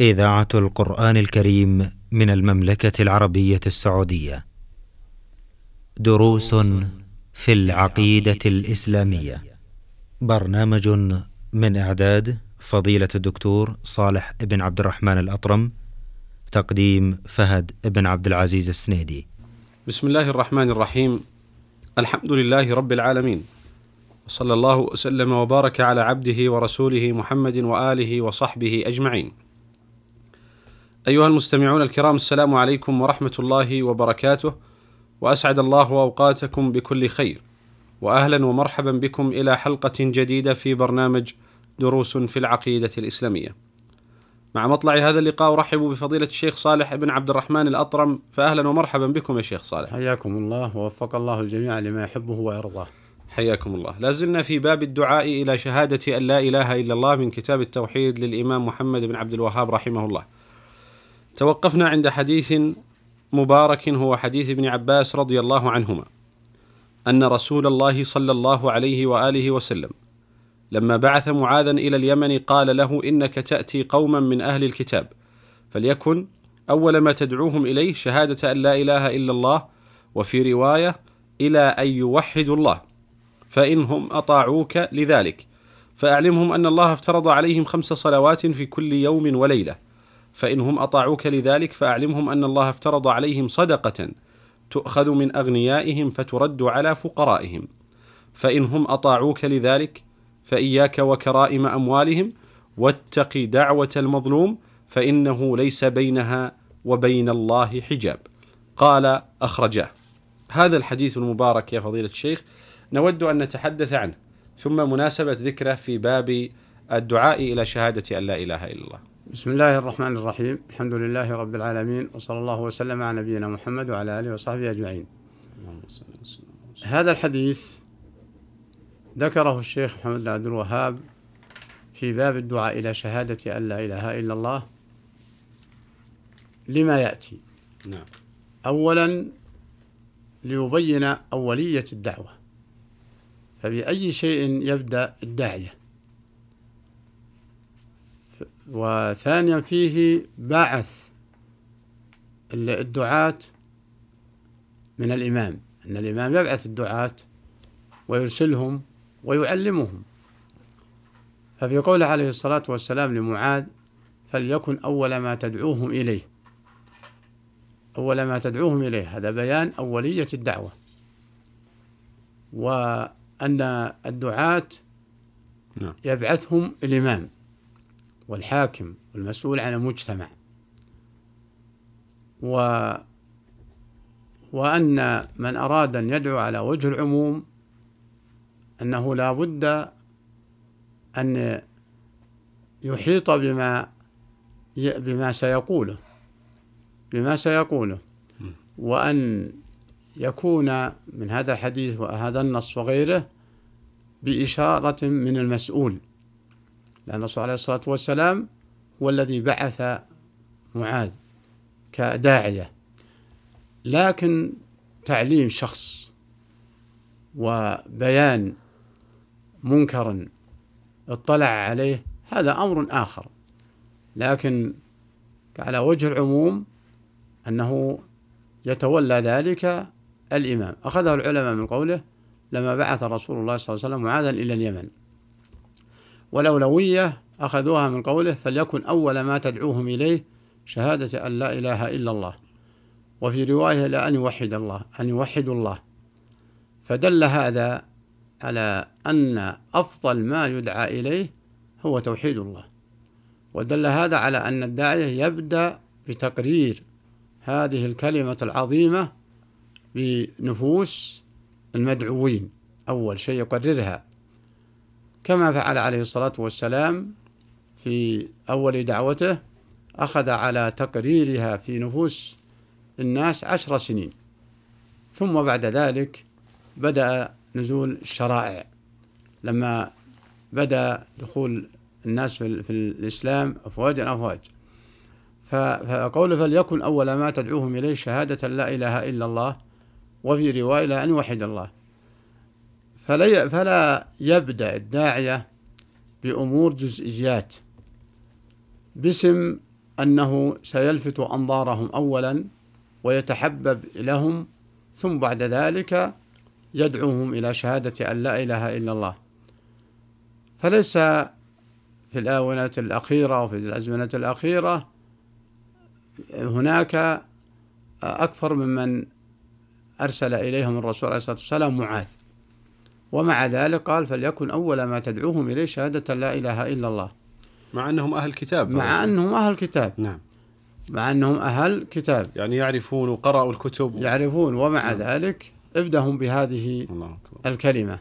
إذاعة القرآن الكريم من المملكة العربية السعودية. دروس في العقيدة الإسلامية. برنامج من إعداد فضيلة الدكتور صالح بن عبد الرحمن الأطرم. تقديم فهد بن عبد العزيز السنيدي. بسم الله الرحمن الرحيم. الحمد لله رب العالمين. وصلى الله وسلم وبارك على عبده ورسوله محمد وآله وصحبه أجمعين. أيها المستمعون الكرام السلام عليكم ورحمة الله وبركاته وأسعد الله أوقاتكم بكل خير وأهلا ومرحبا بكم إلى حلقة جديدة في برنامج دروس في العقيدة الإسلامية. مع مطلع هذا اللقاء أرحب بفضيلة الشيخ صالح بن عبد الرحمن الأطرم فأهلا ومرحبا بكم يا شيخ صالح. حياكم الله ووفق الله الجميع لما يحبه ويرضاه. حياكم الله. لا زلنا في باب الدعاء إلى شهادة أن لا إله إلا الله من كتاب التوحيد للإمام محمد بن عبد الوهاب رحمه الله. توقفنا عند حديث مبارك هو حديث ابن عباس رضي الله عنهما أن رسول الله صلى الله عليه وآله وسلم لما بعث معاذا إلى اليمن قال له إنك تأتي قوما من أهل الكتاب فليكن أول ما تدعوهم إليه شهادة أن لا إله إلا الله وفي رواية إلى أن يوحدوا الله فانهم أطاعوك لذلك فأعلمهم أن الله افترض عليهم خمس صلوات في كل يوم وليلة. فإنهم أطاعوك لذلك فأعلمهم أن الله افترض عليهم صدقة تؤخذ من أغنيائهم فترد على فقرائهم. فإنهم أطاعوك لذلك فإياك وكرائم أموالهم واتق دعوة المظلوم فإنه ليس بينها وبين الله حجاب. قال أخرجاه هذا الحديث المبارك يا فضيلة الشيخ. نود أن نتحدث عنه. ثم مناسبة ذكره في باب الدعاء إلى شهادة أن لا إله إلا الله. بسم الله الرحمن الرحيم. الحمد لله رب العالمين وصلى الله وسلم على نبينا محمد وعلى آله وصحبه أجمعين. هذا الحديث ذكره الشيخ محمد بن عبد الوهاب في باب الدعاء إلى شهادة أن لا إله إلا الله لما يأتي. نعم. أولا ليبين أولية الدعوة. فبأي شيء يبدأ الداعية؟ وثانيا فيه بعث الدعاة من الإمام. أن الإمام يبعث الدعاة ويرسلهم ويعلمهم. ففي قوله عليه الصلاة والسلام لمعاذ فليكن أول ما تدعوهم إليه. أول ما تدعوهم إليه. هذا بيان أولية الدعوة. وأن الدعاة نعم. يبعثهم الإمام. والحاكم والمسؤول عن المجتمع. و وأن من أراد أن يدعو على وجه العموم أنه لا بد أن يحيط بما بما سيقوله بما سيقوله. وأن يكون من هذا الحديث وهذا النص وغيره بإشارة من المسؤول. لأن الرسول عليه الصلاة والسلام هو الذي بعث معاذ كداعية. لكن تعليم شخص وبيان منكر اطلع عليه هذا أمر آخر. لكن على وجه العموم أنه يتولى ذلك الإمام. أخذه العلماء من قوله لما بعث رسول الله صلى الله عليه وسلم معاذا إلى اليمن والأولوية أخذوها من قوله فليكن أول ما تدعوهم إليه شهادة أن لا إله إلا الله. وفي رواية لا أن يوحد الله أن يوحدوا الله. فدل هذا على أن أفضل ما يدعى إليه هو توحيد الله. ودل هذا على أن الداعية يبدأ بتقرير هذه الكلمة العظيمة بنفوس المدعوين. أول شيء يقررها. كما فعل عليه الصلاة والسلام في أول دعوته أخذ على تقريرها في نفوس الناس عشر سنين. ثم بعد ذلك بدأ نزول الشرائع. لما بدأ دخول الناس في, الإسلام أفواجا أفواج فقوله فليكن أول ما تدعوهم إليه شهادة لا إله إلا الله وفي رواية أن يوحد الله. فلا فلا يبدأ الداعية بأمور جزئيات. باسم أنه سيلفت أنظارهم أولا ويتحبب لهم ثم بعد ذلك يدعوهم إلى شهادة أن لا إله إلا الله. فليس في الآونة الأخيرة وفي الأزمنة الأخيرة هناك أكثر ممن أرسل إليهم الرسول عليه الصلاة والسلام معاذ. ومع ذلك قال فليكن أول ما تدعوهم إليه شهادة لا إله إلا الله. مع أنهم أهل كتاب. مع أنهم أهل كتاب. نعم. مع أنهم أهل كتاب. يعني يعرفون وقرأوا الكتب. يعرفون ومع نعم. ذلك ابدهم بهذه الله أكبر. الكلمة.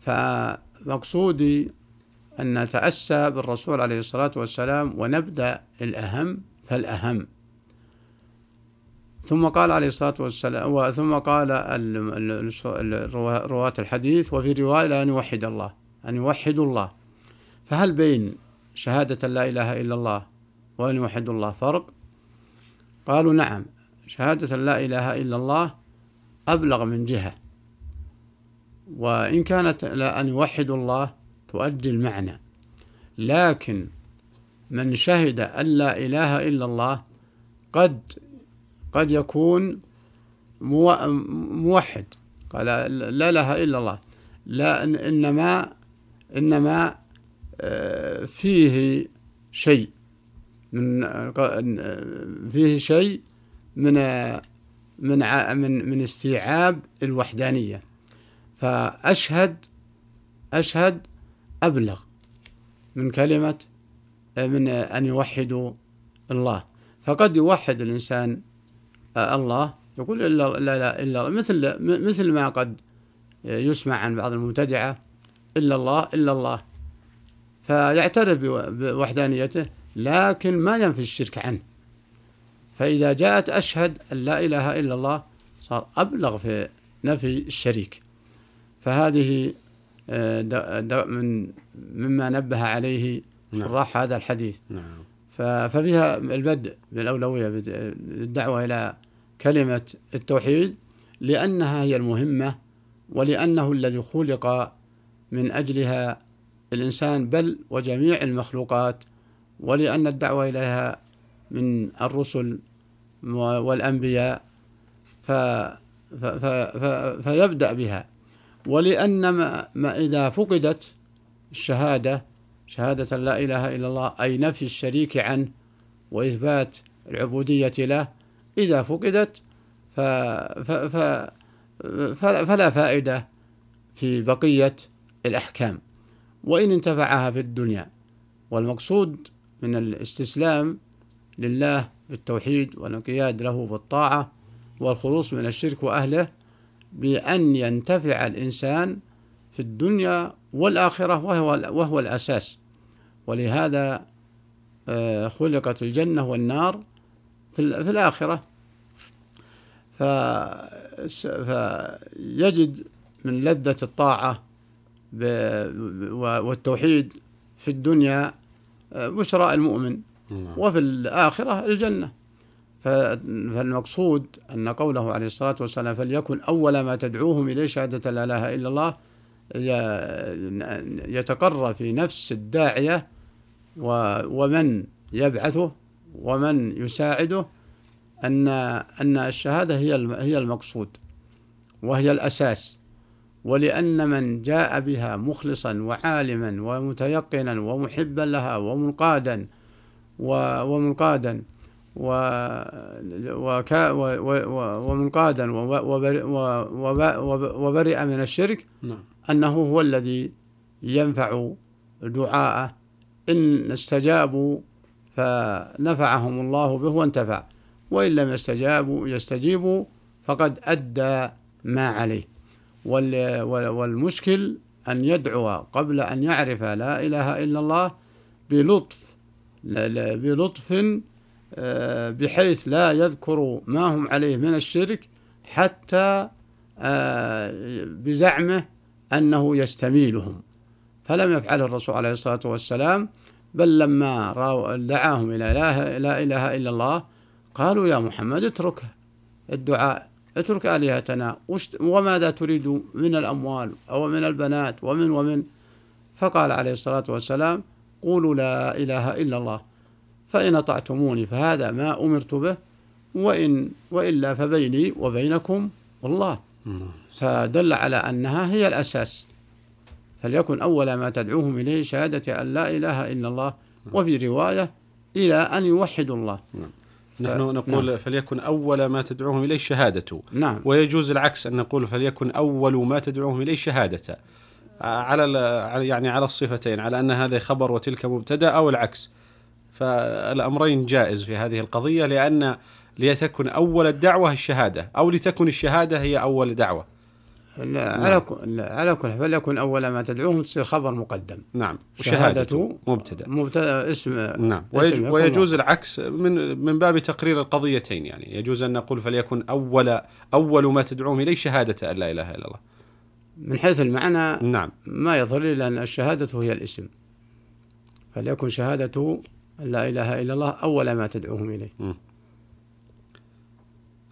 فمقصودي أن نتأسى بالرسول عليه الصلاة والسلام ونبدأ الأهم فالأهم. ثم قال عليه الصلاة والسلام ثم قال ال- ال- رواة الحديث وفي رواية أن يوحد الله أن يوحدوا الله. فهل بين شهادة لا إله إلا الله وأن يوحدوا الله فرق؟ قالوا نعم شهادة لا إله إلا الله أبلغ من جهة. وإن كانت أن يوحدوا الله تؤدي المعنى. لكن من شهد أن لا إله إلا الله قد قد يكون مو- موحد. قال لا إله إلا الله. لا إنما إنما آه، فيه شيء من فيه شيء من من من من استيعاب الوحدانية. فأشهد أشهد أبلغ من كلمة من أن يوحدوا الله. فقد يوحد الإنسان الله يقول إلا لا لا إلا الله. مثل مثل ما قد يسمع عن بعض المبتدعة إلا الله إلا الله. فيعترف بو- بوحدانيته لكن ما ينفي الشرك عنه. فإذا جاءت أشهد أن لا إله إلا الله صار أبلغ في نفي الشريك. فهذه آه، من مما نبه عليه نعم. شراح هذا الحديث. نعم. ففيها البدء بالأولوية للدعوة إلى كلمة التوحيد لأنها هي المهمة ولأنه الذي خلق من أجلها الإنسان بل وجميع المخلوقات ولأن الدعوة إليها من الرسل والأنبياء ف ف ف فيبدأ بها. ولأن ما إذا فقدت الشهادة شهادة لا إله إلا الله أي نفي الشريك عنه وإثبات العبودية له إذا فقدت ف ف ف فلا فائدة في بقية الأحكام. وإن انتفعها في الدنيا والمقصود من الاستسلام لله بالتوحيد والانقياد له بالطاعة والخلوص من الشرك وأهله بأن ينتفع الإنسان في الدنيا والآخرة وهو, وهو الأساس. ولهذا آه، خلقت الجنة والنار في, في الآخرة. فيجد من لذة الطاعة والتوحيد في الدنيا آه، بشرى المؤمن. نعم. وفي الآخرة الجنة. فالمقصود أن قوله عليه الصلاة والسلام فليكن أول ما تدعوهم إليه شهادة لا إله إلا الله يتقر في نفس الداعية ومن يبعثه ومن يساعده أن أن الشهادة هي هي المقصود وهي الأساس. ولأن من جاء بها مخلصا وعالما ومتيقنا ومحبا لها ومنقادا ومنقادا و وكا و و و ومنقادا وبرئ من الشرك نعم. أنه هو الذي ينفع دعاءه إن استجابوا فنفعهم الله به وانتفع. وإن لم يستجابوا يستجيبوا فقد أدى ما عليه. وال- وال- والمشكل أن يدعو قبل أن يعرف لا إله إلا الله بلطف بلطف آه، بحيث لا يذكر ما هم عليه من الشرك حتى آه، بزعمه أنه يستميلهم. فلم يفعل الرسول عليه الصلاة والسلام بل لما دعاهم إلى لا, إله إلا الله قالوا يا محمد اترك الدعاء اترك آلهتنا وماذا تريد من الأموال أو من البنات ومن ومن؟ فقال عليه الصلاة والسلام قولوا لا إله إلا الله فإن أطعتموني فهذا ما أمرت به وإن وإلا فبيني وبينكم الله. فدل على أنها هي الأساس. فليكن أول ما تدعوهم إليه شهادة أن لا إله إلا الله وفي رواية إلى أن يوحدوا الله. نحن نقول فليكن أول ما تدعوهم إليه الشهادة نعم. ويجوز العكس أن نقول فليكن أول ما تدعوهم إليه شهادة. على يعني على الصفتين على أن هذا خبر وتلك مبتدأ أو العكس. فالأمرين جائز في هذه القضية لأن لتكن أول الدعوة الشهادة أو لتكن الشهادة هي أول دعوة. لا على ك- لا، على كل حال فليكن أول ما تدعوهم تصير خبر مقدم. نعم شهادة وشهادة مبتدأ. مبتدأ اسم نعم اسم ويج- يكون ويجوز العكس من من باب تقرير القضيتين يعني. يجوز أن نقول فليكن اول أول ما تدعوهم إليه شهادة أن لا إله إلا الله. من حيث المعنى نعم. ما يضر لأن الشهادة هي الاسم. فليكن شهادة أن لا إله إلا الله أول ما تدعوهم إليه.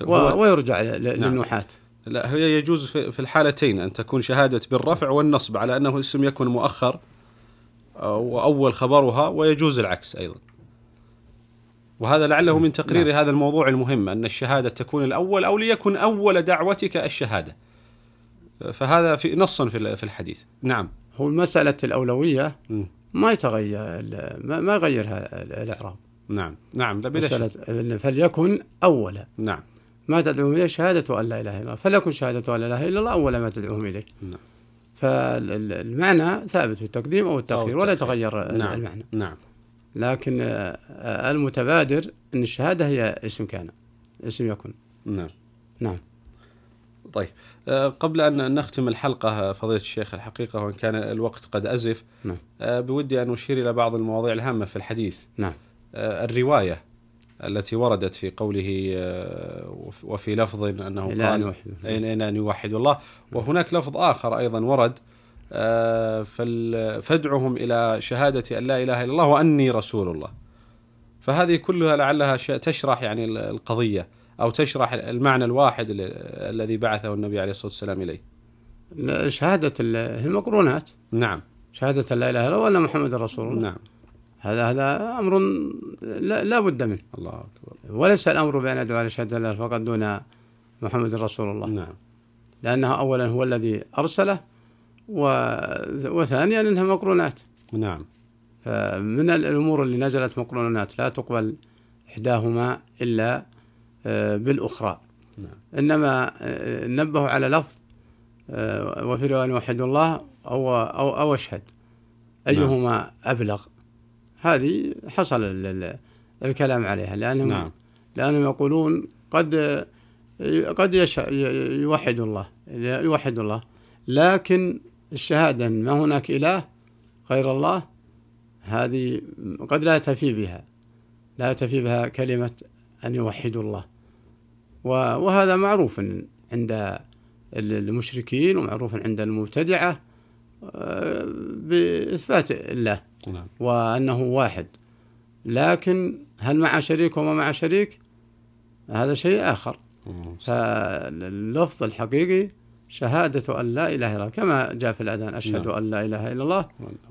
و... ويرجع ل- نعم. للنحاة لا هي يجوز في الحالتين أن تكون شهادة بالرفع والنصب على أنه اسم يكون مؤخر واول خبرها ويجوز العكس أيضا. وهذا لعله من تقرير هذا الموضوع المهم أن الشهادة تكون الأول أو ليكن أول دعوتك الشهادة. فهذا في نصا في ال- في الحديث. نعم. هو مسألة الأولوية. ما يتغير ما, يغيرها ال- الإعراب. نعم. نعم لا بلا شك. مسألة فليكن أول. نعم. ما تدعوهم إليه شهادة أن لا إله إلا الله. فليكن شهادة أن لا إله إلا الله أول ما تدعوهم إليه. نعم. فالمعنى ثابت في التقديم أو التأخير ولا. يتغير نعم. المعنى. نعم. لكن آه، المتبادر أن الشهادة هي اسم كان اسم يكن. نعم. نعم. طيب آه، قبل أن نختم الحلقة فضيلة الشيخ الحقيقة وإن كان الوقت قد أزف نعم. آه، بودي أن أشير إلى بعض المواضيع الهامة في الحديث. نعم. الرواية. التي وردت في قوله آه، وف- وفي لفظ أنه إلى أن قال يوحدوا. إلى إلى أن يوحدوا الله. وهناك لفظ آخر أيضا ورد آه، فادعهم إلى شهادة أن لا إله إلا الله وأني رسول الله. فهذه كلها لعلها تشرح يعني ال- القضية أو تشرح المعنى الواحد ال- الذي بعثه النبي عليه الصلاة والسلام إليه. لا، شهادة ال- المقرونات. نعم. شهادة أن لا إله إلا الله وأن محمد رسول الله. نعم. هذا هذا أمر لا, لا بد منه. الله أكبر. وليس الأمر بأن أدعو على شهادة الله فقط دون محمد رسول الله. نعم. لأنه أولا هو الذي أرسله و... وثانيا أنها مقرونات. نعم. فمن الأمور اللي نزلت مقرونات لا تقبل إحداهما إلا آه، بالأخرى. نعم. إنما آه، نبهوا على لفظ آه، وفي رواية وحد الله أو أو أو أشهد. أيهما أبلغ. هذه حصل ال- ال- الكلام عليها لأنهم نعم. لأنهم يقولون قد قد يش- يوحد الله يوحد الله لكن الشهادة ما هناك إله غير الله هذه قد لا تفي بها لا تفي بها كلمة أن يوحدوا الله. وهذا معروف عند المشركين ومعروف عند المبتدعة آه، بإثبات الله. نعم. وأنه واحد. لكن هل مع شريك وما مع شريك؟ هذا شيء آخر. فاللفظ الحقيقي شهادة أن لا إله إلا الله كما جاء في الأذان أشهد نعم. أن لا إله إلا الله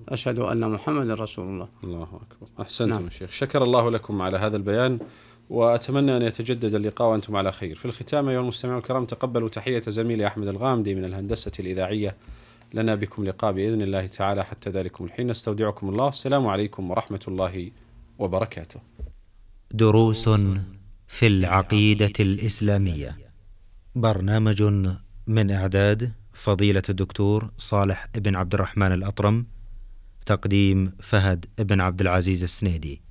أشهد أن محمد رسول الله. الله أكبر. أحسنتم نعم. شيخ. شكر الله لكم على هذا البيان وأتمنى أن يتجدد اللقاء وأنتم على خير. في الختام أيها المستمعون الكرام تقبلوا تحية زميلي أحمد الغامدي من الهندسة الإذاعية لنا بكم لقاء بإذن الله تعالى. حتى ذلكم الحين نستودعكم الله. السلام عليكم ورحمة الله وبركاته. دروس في العقيدة الإسلامية. برنامج من إعداد فضيلة الدكتور صالح بن عبد الرحمن الأطرم تقديم فهد بن عبد العزيز السنيدي.